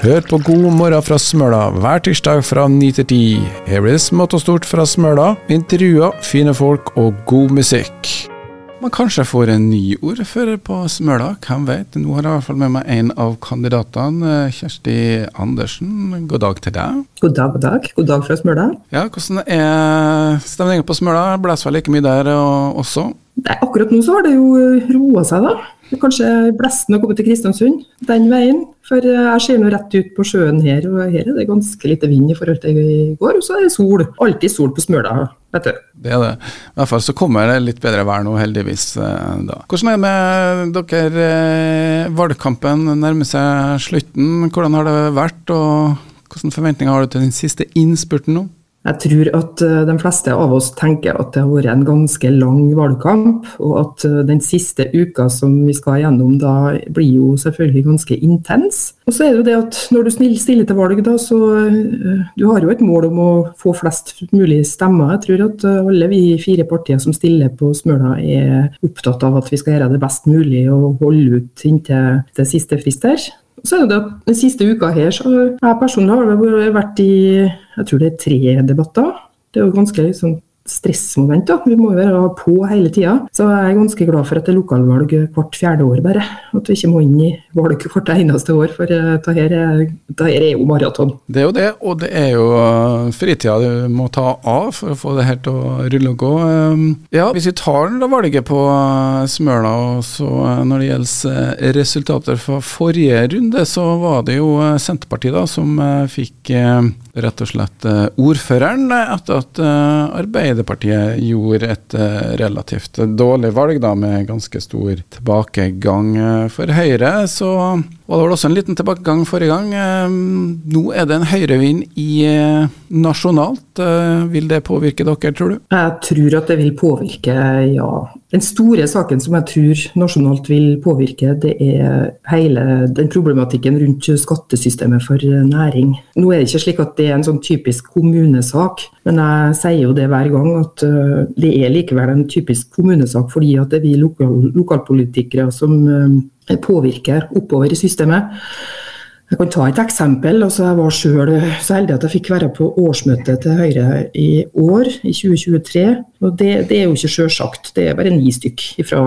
Hør på God morgen fra Smøla hver tirsdag fra 9 til 10. Her blir det smått og stort fra Smøla, intervjuer, fine folk og god musikk. Man kanskje får en ny ordfører på Smøla, hvem vet. Nå har jeg i hvert fall med meg en av kandidatene, Kjersti Andersen. God dag til deg. God dag, god dag. God dag fra Smøla. Ja, Hvordan er stemningen på Smøla? Blåser vel like mye der også? Nei, akkurat nå så har det jo roa seg, da. Kanskje blesten å komme til Kristiansund den veien. For jeg ser nå rett ut på sjøen her, og her er det ganske lite vind i forhold til i går. Og så er det sol. Alltid sol på Smøla, vet du. Det er det. I hvert fall så kommer det litt bedre vær nå, heldigvis. Eh, da. Hvordan er det med dere? Eh, valgkampen nærmer seg slutten. Hvordan har det vært, og hvilke forventninger har du til den siste innspurten nå? Jeg tror at eh, de fleste av oss tenker at det har vært en ganske lang valgkamp, og at eh, den siste uka som vi skal gjennom da, blir jo selvfølgelig ganske intens. Og så er det jo det at når du stiller til valg, da, så eh, du har jo et mål om å få flest mulig stemmer. Jeg tror at alle vi fire partier som stiller på Smøla er opptatt av at vi skal gjøre det best mulig og holde ut inntil det siste frist. Så er det at Den siste uka her så jeg personlig har vært i jeg tror det er tre debatter. Det er jo ganske liksom, stressmoment. da. Vi må være på hele tida. Så jeg er ganske glad for at det er lokalvalg hvert fjerde år, bare. At vi ikke må inn i valg hvert eneste år, for uh, dette er, er, jo maraton. Det er jo det, og det er jo uh, fritida du må ta av for å få det her til å rulle og gå. Um, ja, Hvis vi tar da valget på uh, Smøla, og så når det gjelder resultater fra forrige runde, så var det jo Senterpartiet da som fikk rett og slett ordføreren etter at Arbeiderpartiet Arbeiderpartiet gjorde et uh, relativt dårlig valg, da, med ganske stor tilbakegang. For Høyre så var det vel også en liten tilbakegang forrige gang. Uh, nå er det en høyrevind i nasjonalt. vil det påvirke dere, tror du? Jeg tror at det vil påvirke, ja. Den store saken som jeg tror nasjonalt vil påvirke, det er hele den problematikken rundt skattesystemet for næring. Nå er det ikke slik at det er en sånn typisk kommunesak, men jeg sier jo det hver gang at eh, det er likevel en typisk kommunesak fordi at det er vi lokal, lokalpolitikere som eh, påvirker oppover i systemet. Jeg kan ta et eksempel. Altså, jeg var selv så heldig at jeg fikk være på årsmøtet til Høyre i år, i 2023. Og det, det er jo ikke sjølsagt. Det er bare ni stykk fra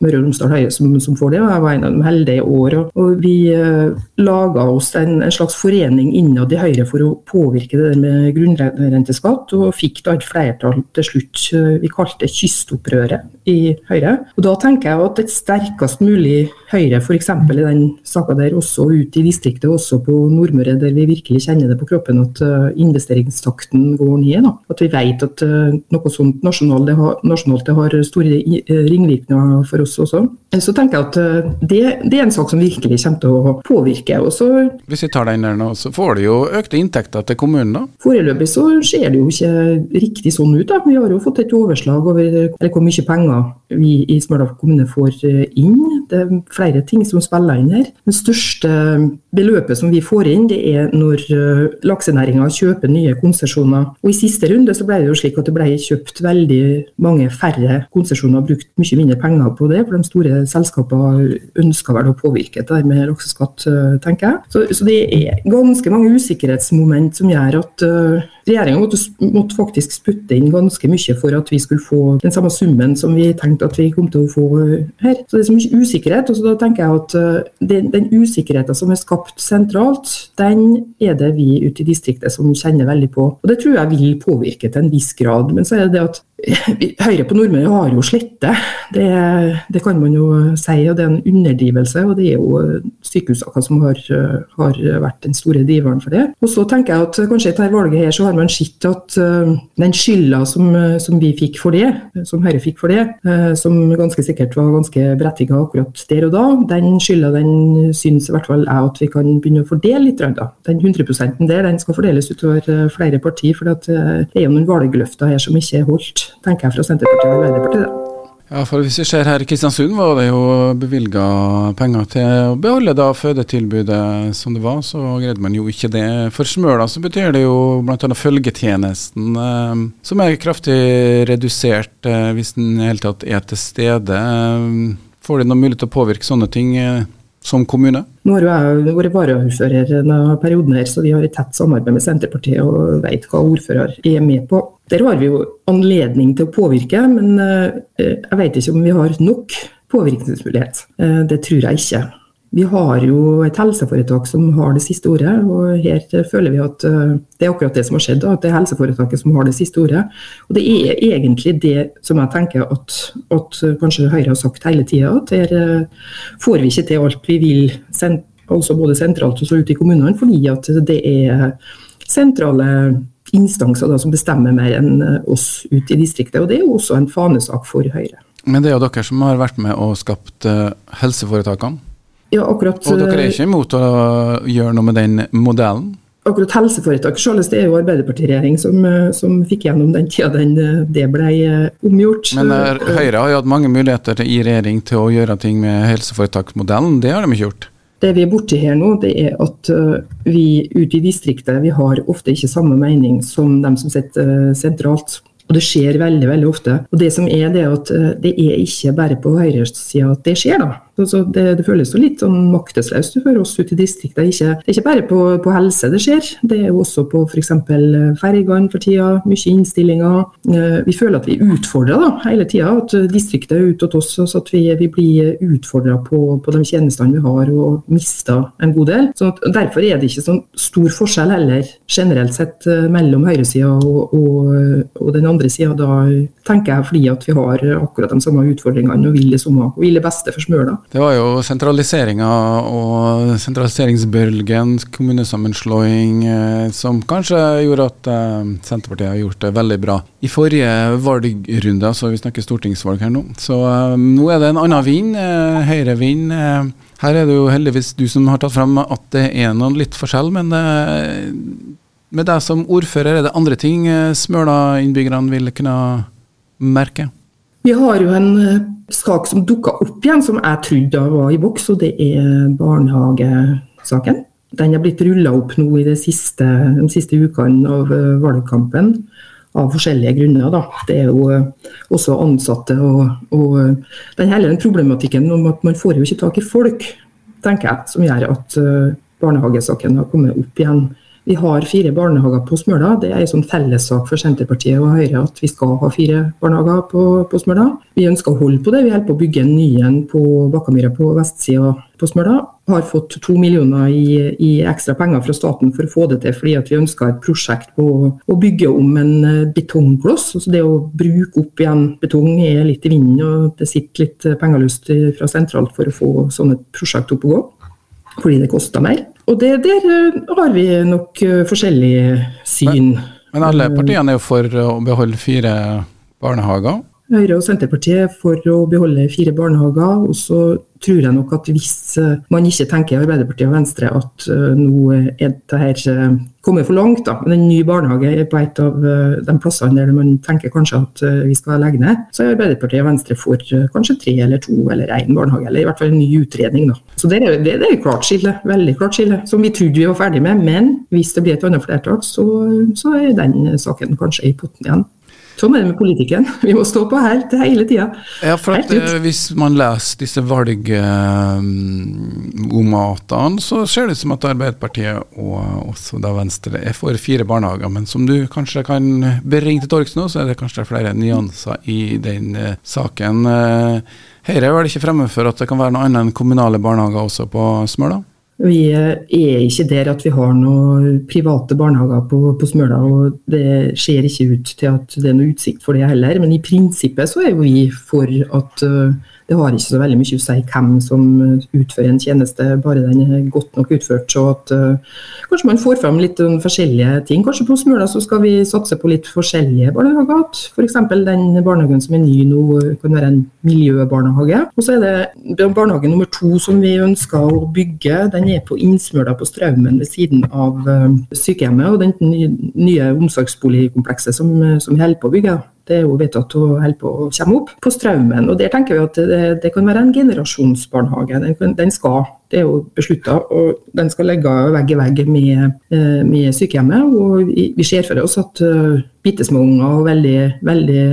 Møre og Romsdal Høyre som, som, får det, og jeg var en av de heldige i år. Og, og vi eh, laga oss en, en, slags forening innad i Høyre for å påvirke det der med grunnrenteskatt, og fikk da et flertall til slutt. Vi kalte det Kystopprøret i Høyre. Og Da tenker jeg at et sterkest mulig Høyre, f.eks. i den saka der, også ute i distriktet, også på Nordmøre, der vi virkelig kjenner det på kroppen at uh, investeringstakten går ned. Da. At vi vet at uh, noe sånt nasjonalt det har, nasjonalt det har store ringvirkninger for oss også. Så tenker jeg at eh, det, det, er en sak som virkelig kommer til å påvirke. Også, Hvis vi tar den der nå, så får du jo økte inntekter til kommunen da? Foreløpig så ser det jo ikke riktig sånn ut. da. Vi har jo fått et overslag over hvor mye penger vi i Smørdal kommune får eh, inn. Det er flere ting som spiller inn her. Det største beløpet som vi får inn, det er når eh, laksenæringa kjøper nye konsesjoner. Og I siste runde så ble det jo slik at det ble kjøpt veldig mange færre konsesjoner, brukt mye mindre penger på det. for de store selskapene ønsker vel å påvirke det med lakseskatt, eh, tenker jeg. Så, så, det er ganske mange usikkerhetsmoment som gjør at uh, Regjeringa måtte, måtte, faktisk spytte inn ganske mye for at vi skulle få den samme summen som vi tenkte at vi kom til å få eh, her. Så det er så mye usikkerhet. og så da tenker jeg at uh, den, den usikkerheten som er skapt sentralt, den er det vi ute i distriktet som kjenner veldig på. Og Det tror jeg vil påvirke til en viss grad. Men så er det det at Høyre på Nordmøre har jo slette, det, det, kan man jo si. og Det er en underdrivelse. og Det er jo sykehussaker som har, har, vært den store driveren for det. Og så tenker jeg at kanskje i dette valget her så har man sett at uh, den skylda som, som, vi fikk for det, som Høyre fikk for det, som ganske sikkert var ganske berettiga akkurat der og da, den skylda den syns i hvert fall jeg at vi kan begynne å fordele litt. Da. Den 100 der den skal fordeles utover flere partier. For det er jo noen valgløfter her som ikke er holdt tenker jeg fra Senterpartiet og Arbeiderpartiet. Ja, for Hvis vi ser her i Kristiansund, var det jo bevilga penger til å beholde da fødetilbudet som det var, så greide man jo ikke det. For Smøla så betyr det jo bl.a. følgetjenesten, eh, som er kraftig redusert eh, hvis den i hele tatt er til stede. Eh, får de noen mulighet til å påvirke sånne ting eh, som kommune? Nå har jeg vært varaordfører denne perioden, her, så vi har et tett samarbeid med Senterpartiet og vet hva ordfører er med på. Der har vi jo anledning til å påvirke, men jeg vet ikke om vi har nok påvirkningsmulighet. Det tror jeg ikke. Vi har jo et helseforetak som har det siste ordet, og her føler vi at eh, det er akkurat det som har skjedd. At det er helseforetaket som har det siste ordet. Og det er egentlig det som jeg tenker at, at kanskje Høyre har sagt hele tida, at her eh, får vi ikke til alt vi vil, altså både sentralt og så ute i kommunene, fordi at det er sentrale instanser da, som bestemmer mer enn oss ute i distriktet. Og det er jo også en fanesak for Høyre. Men det er jo dere som har vært med og skapt eh, helseforetakene? Ja, akkurat, og dere er eh, ikke imot å gjøre noe med den modellen? Akkurat helseforetak selv, det er jo Arbeiderpartiregjering som, eh, som fikk gjennom den tida den, eh, det ble omgjort. Men Høyre har jo hatt mange muligheter i regjering til å gjøre ting med helseforetaksmodellen. Det har de ikke gjort? Det vi er borti her nå, det er at vi ute i distriktet vi har ofte ikke samme mening som dem som sitter sentralt. Og det skjer veldig veldig ofte. Og Det som er det at det er ikke bare på høyresida at det skjer. da. Så det, det, føles jo litt sånn maktesløst for oss ute i distriktet. Ikke, det er ikke bare på, på, helse det skjer, det er jo også på f.eks. fergene for tida. Mye innstillinger. Eh, vi føler at vi er utfordra hele tida. At distriktet er ute hos oss. At vi, vi blir utfordra på, på, de tjenestene vi har og mister en god del. Så Derfor er det ikke sånn stor forskjell heller generelt sett eh, mellom høyresida og, og, og den andre sida. Da tenker jeg fordi at vi har akkurat de samme utfordringene og vil det samme og vil det beste for Smøla. Det var jo sentraliseringa og sentraliseringsbølgen, kommunesammenslåing, eh, som kanskje gjorde at eh, Senterpartiet har gjort det veldig bra. I forrige valgrunde, altså vi snakker stortingsvalg her nå, så eh, nå er det en annen vind, høyre vind. Her er det jo heldigvis du som har tatt fram at det er noen litt forskjell, men med deg som ordfører, er det andre ting Smøla-innbyggerne vil kunne merke? Vi har jo en sak som dukka opp igjen, som jeg trodde var i boks, og det er barnehagesaken. Den er blitt rulla opp nå i siste, de siste ukene av eh, valgkampen, av forskjellige grunner. Da. Det er jo eh, også ansatte og, og eh, den hele den problematikken om at man får jo ikke tak i folk, tenker jeg, som gjør at barnehagesaken har kommet opp igjen. Vi har fire barnehager på Smøla. Det er en sånn fellessak for Senterpartiet og Høyre at vi skal ha fire barnehager på, på Smøla. Vi ønsker å holde på det. Vi holder på å bygge en ny en på Bakkamyra på vestsida på Smøla. Har fått to millioner i, i, ekstra penger fra staten for å få det til, fordi vi ønsker et prosjekt på å bygge om en eh, betongkloss. Altså det å bruke opp igjen betong er litt i vinden, og det sitter litt pengeløst fra sentralt for å få sånne prosjekt opp og gå. Fordi det koster mer. Og det, der eh, har vi nok eh, forskjellig syn. Men, men alle partiene er jo for å beholde fire barnehager? Høyre og Senterpartiet er for å beholde fire barnehager. Og så tror jeg nok at hvis eh, man ikke tenker Arbeiderpartiet og Venstre at nå er dette her kommet for langt, da, men en ny barnehage er på et av de plassene der man tenker kanskje at vi skal legge ned, så er Arbeiderpartiet og Venstre for kanskje tre eller to eller én barnehage, eller i hvert fall en ny utredning. da. Så det er, det, det er klart skille, veldig klart skille, som vi trodde vi var ferdig med. Men hvis det blir et annet flertall, så, så er den saken kanskje i potten igjen. Sånn er det med politikken. Vi må stå på helt hele tida. Ja, for at, uh, hvis man leser disse valgomatene, uh, så ser det ut som at Arbeiderpartiet og også da Venstre er for fire barnehager. Men som du kanskje kan bringe til torgs nå, så er det kanskje flere nyanser i den uh, saken. Høyre er vel ikke fremme for at det kan være noe annet enn kommunale barnehager også på Smøla? Vi er ikke der at vi har noen private barnehager på, på, Smøla, og det ser ikke ut til at det er noe utsikt for det heller. Men i prinsippet så er vi for at uh, det har ikke så veldig mye å si hvem som utfører en tjeneste, bare den er godt nok utført. Så at uh, kanskje man får fram litt um, forskjellige ting. Kanskje på Smøla så skal vi satse på litt forskjellige barnehager. F.eks. den barnehagen som er ny nå, kan være en miljøbarnehage. Og så er det barnehage nummer to som vi ønsker å bygge. Den er på Innsmøla på Straumen ved siden av uh, sykehjemmet og den nye omsorgsboligkomplekset som, som holder på å bygge. Det er jo vedtatt å holder på å komme opp på Straumen. og Der tenker vi at det, det kan være en generasjonsbarnehage. Den, den, skal Det er jo beslutta, og den skal ligge vegg i vegg med, eh, med sykehjemmet. Og vi ser for oss at uh, bitte små unger og veldig, veldig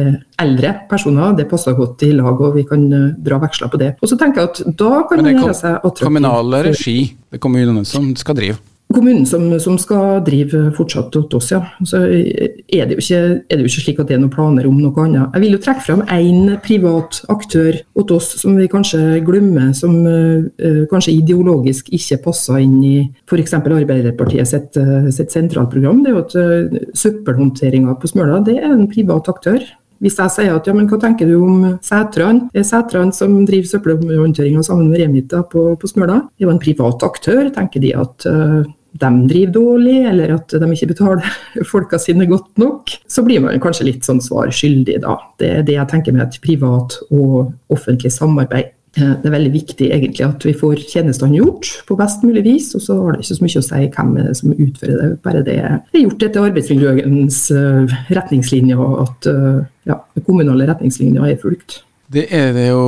eldre personer, det passer godt i lag, og vi kan uh, dra veksler på det. Og så tenker jeg at da kan man gjøre seg attraktiv. Kommunal regi, det er kommunene som skal drive? Kommunen som, som, skal drive fortsatt til oss, ja. Så er det, ikke, er det, jo ikke, slik at det er noen planer om noe annet. Jeg vil jo trekke fram én privat aktør hos oss som vi kanskje glemmer, som uh, kanskje ideologisk ikke passer inn i f.eks. Arbeiderpartiet sitt, uh, sitt sentralprogram. Det er jo at uh, søppelhåndteringa på Smøla det er en privat aktør. Hvis jeg sier at ja, men hva tenker du om Sætran? Sætran som driver søppelhåndteringa sammen med Remita på, på Smøla, det er jo en privat aktør. Tenker de at uh, de driver dårlig, eller at de ikke betaler folka sine godt nok, så blir man kanskje litt sånn svar skyldig, da. Det er det jeg tenker med et privat og offentlig samarbeid. Eh, det er veldig viktig egentlig at vi får tjenestene gjort på best mulig vis, og så har det ikke så mye å si hvem som utfører det, bare det er gjort etter arbeidsmiljølovens eh, retningslinjer, at eh, ja, kommunale retningslinjer er fulgt. Det er det jo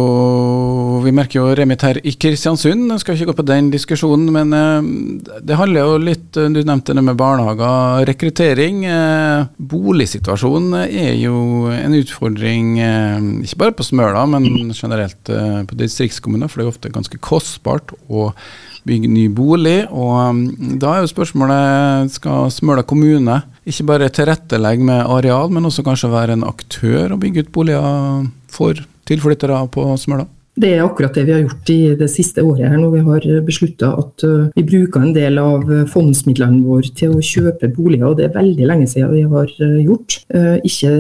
Vi merker jo Remit her i Kristiansund. Jeg skal ikke gå på den diskusjonen, men eh, det handler jo litt eh, Du nevnte det med barnehager. Rekruttering. Eh, boligsituasjonen er jo en utfordring ikke bare på Smøla, men generelt på distriktskommuner, for det er jo ofte ganske kostbart å bygge ny bolig. Og da er jo spørsmålet skal Smøla kommune ikke bare tilrettelegge med areal, men også kanskje være en aktør og bygge ut boliger for tilflyttere på Smøla? Det er akkurat det vi har gjort i det siste året. her når Vi har beslutta at uh, vi bruker en del av fondsmidlene våre til å kjøpe boliger. og Det er veldig lenge siden vi har uh, gjort. Ikke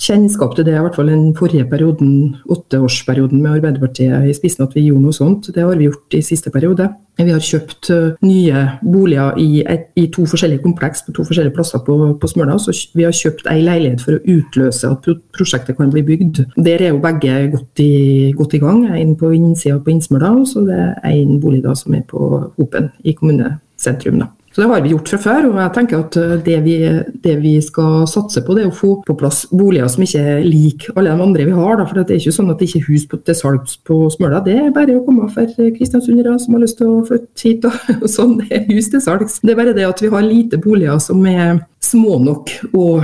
kjennskap til det, i hvert fall den forrige perioden, åtteårsperioden med Arbeiderpartiet i spissen, at vi gjorde noe sånt. Det har vi gjort i siste periode. Vi har kjøpt eh, nye boliger i, i to forskjellige kompleks på to forskjellige plasser på, på Smøla. Så vi har kjøpt ei leilighet for å utløse at prosjektet kan bli bygd. Der er jo begge godt i, godt i gang. En på innsida på Innsmøla, og så det er en bolig da som er på Hopen i kommunesentrum. da. Så Det har vi gjort fra før. og jeg tenker at eh, det vi, det vi, skal satse på, det er å få på plass boliger som ikke er lik alle de andre vi har. Da. for Det er ikke sånn at det ikke er hus til salgs på Smøla. Det er bare å komme for kristiansundere som har lyst til å flytte hit. Og, sånn, er hus til salgs. Det er bare det at vi har lite boliger som er små nok og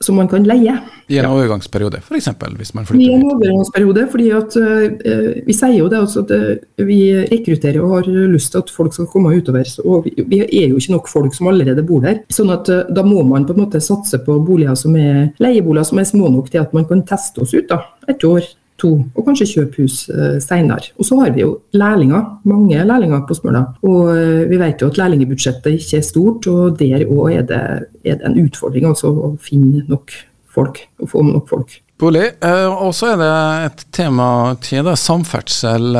som man kan leie. I en overgangsperiode, f.eks. hvis man flytter I en overgangsperiode, fordi at uh, Vi sier jo det altså at uh, vi rekrutterer og har lyst til at folk skal komme utover. og vi, vi, er jo ikke nok folk som allerede bor der. sånn at uh, Da må man på en måte satse på boliger som er leieboliger som er små nok til at man kan teste oss ut da, et år to, og kanskje kjøpe hus uh, senere. Og så har vi jo lærlinger, mange lærlinger på Smøla. Og uh, vi vet jo at lærlingbudsjettet ikke er stort, og der òg er, er, det en utfordring altså å finne nok folk, å få nok folk. Bolig. Uh, og så er det et tema til, det er samferdsel.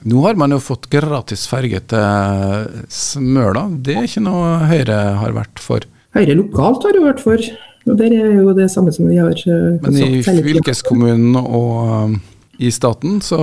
Nå har man jo fått gratis ferge til Smøla. Det er ikke noe Høyre har vært for? Høyre lokalt har jo vært for. Og Der er jo det samme som vi har uh, Men i fylkeskommunen og um, i staten, så,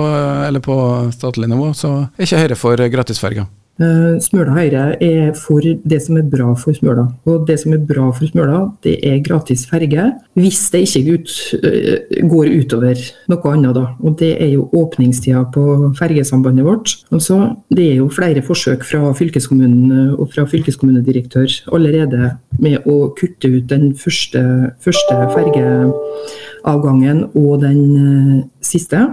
eller på statlig nivå, så er ikke Høyre for gratisferger? Uh, Smøla Høyre er for det som er bra for Smøla. Og det som er bra for Smøla, det er gratis ferge. Hvis det ikke ut, uh, går utover noe annet, da. Og det er jo åpningstida på fergesambandet vårt. Altså, det er jo flere forsøk fra fylkeskommunen og fra fylkeskommunedirektør allerede med å kutte ut den første, første fergeavgangen og den siste.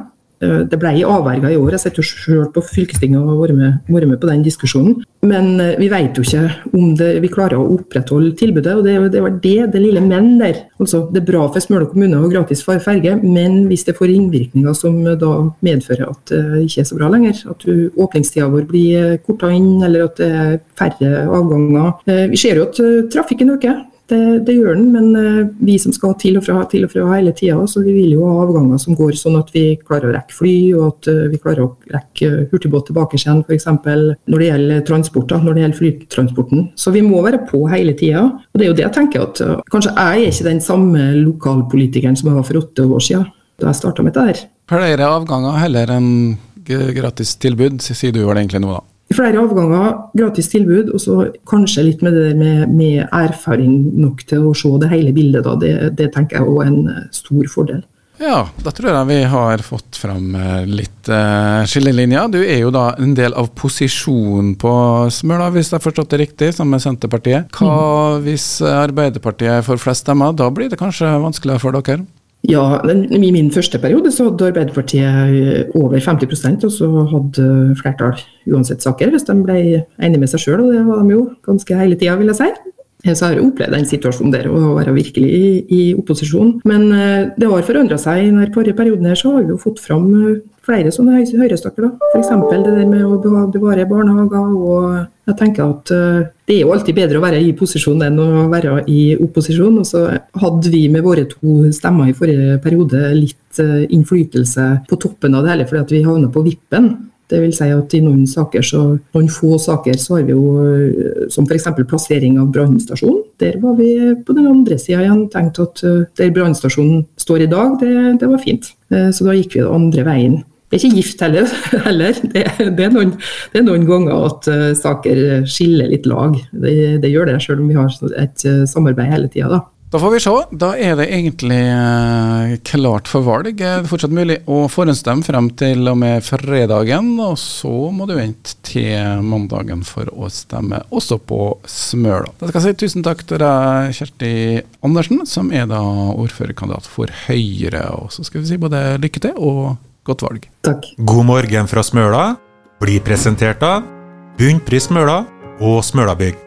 Eh, det ble avverga i år. Jeg sitter selv på fylkestinget og har vært med, på den diskusjonen. Men eh, vi vet jo ikke om det, vi klarer å opprettholde tilbudet. og Det, det var det, det lille men der. Altså, det er bra for Smøla kommune å ha gratis ferge, men hvis det får innvirkninger som da medfører at det ikke er så bra lenger, at åpningstida vår blir korta inn, eller at det er færre avganger eh, Vi ser jo at trafikken øker. Det, det, gjør den, men uh, vi som skal til og fra, til og fra hele tida, så vi vil jo ha avganger som går sånn at vi klarer å rekke fly, og at uh, vi klarer å rekke hurtigbåt tilbake igjen, f.eks. når det gjelder transport, da, når det gjelder flytransporten. Så vi må være på hele tida. Og det er jo det jeg tenker at kanskje jeg er ikke den samme lokalpolitikeren som jeg var for åtte år siden, da jeg starta med dette her. Flere avganger heller enn gratis tilbud, sier du vel egentlig nå, da? Flere avganger, gratis tilbud, og så kanskje litt med det med, med erfaring nok til å se det hele bildet. Da. Det, det tenker jeg òg er en stor fordel. Ja, da tror jeg vi har fått fram eh, litt uh, skillelinjer. Du er jo da en del av posisjonen på Smøla, hvis jeg har forstått det riktig, sammen med Senterpartiet. Hva mm. hvis Arbeiderpartiet får flest stemmer? Da blir det kanskje vanskeligere for dere? Ja, I min første periode så hadde Arbeiderpartiet over 50% og så hadde flertall uansett saker, hvis de ble enige med seg sjøl, og det var de jo ganske hele tida, vil jeg si. Så har jeg opplevd den situasjonen der, å være virkelig i, i opposisjon. Men uh, det har forandra seg. I den forrige perioden her så har vi jo fått fram uh, flere sånne høyrestakker. F.eks. det der med å bevare barnehager. og jeg tenker at uh, Det er jo alltid bedre å være i posisjon enn å være i opposisjon. og så hadde vi med våre to stemmer i forrige periode litt innflytelse på toppen av det hele, fordi at vi havna på vippen. Det vil si at i noen saker, så, noen få saker så har vi jo eh, som f.eks. plassering av brannstasjonen. Der var vi på den andre sida igjen tenkt at eh, der brannstasjonen står i dag, det, det, var fint. Eh, så da gikk vi den andre veien. Det er ikke gift heller. heller. Det, det, er noen, det, er noen, ganger at uh, saker skiller litt lag. Det, det gjør det, selv om vi har et uh, samarbeid hele tida. Da får vi se. Da er det egentlig eh, klart for valg. Det er fortsatt mulig å forhåndsstemme frem til og med fredagen. Og så må du vente til mandagen for å stemme også på Smøla. Da skal jeg si tusen takk til deg, Kjersti Andersen, som er da ordførerkandidat for Høyre. Og så skal vi si både lykke til og godt valg. Takk. God morgen fra Smøla blir presentert av Bunnpris Smøla og Smølabygg.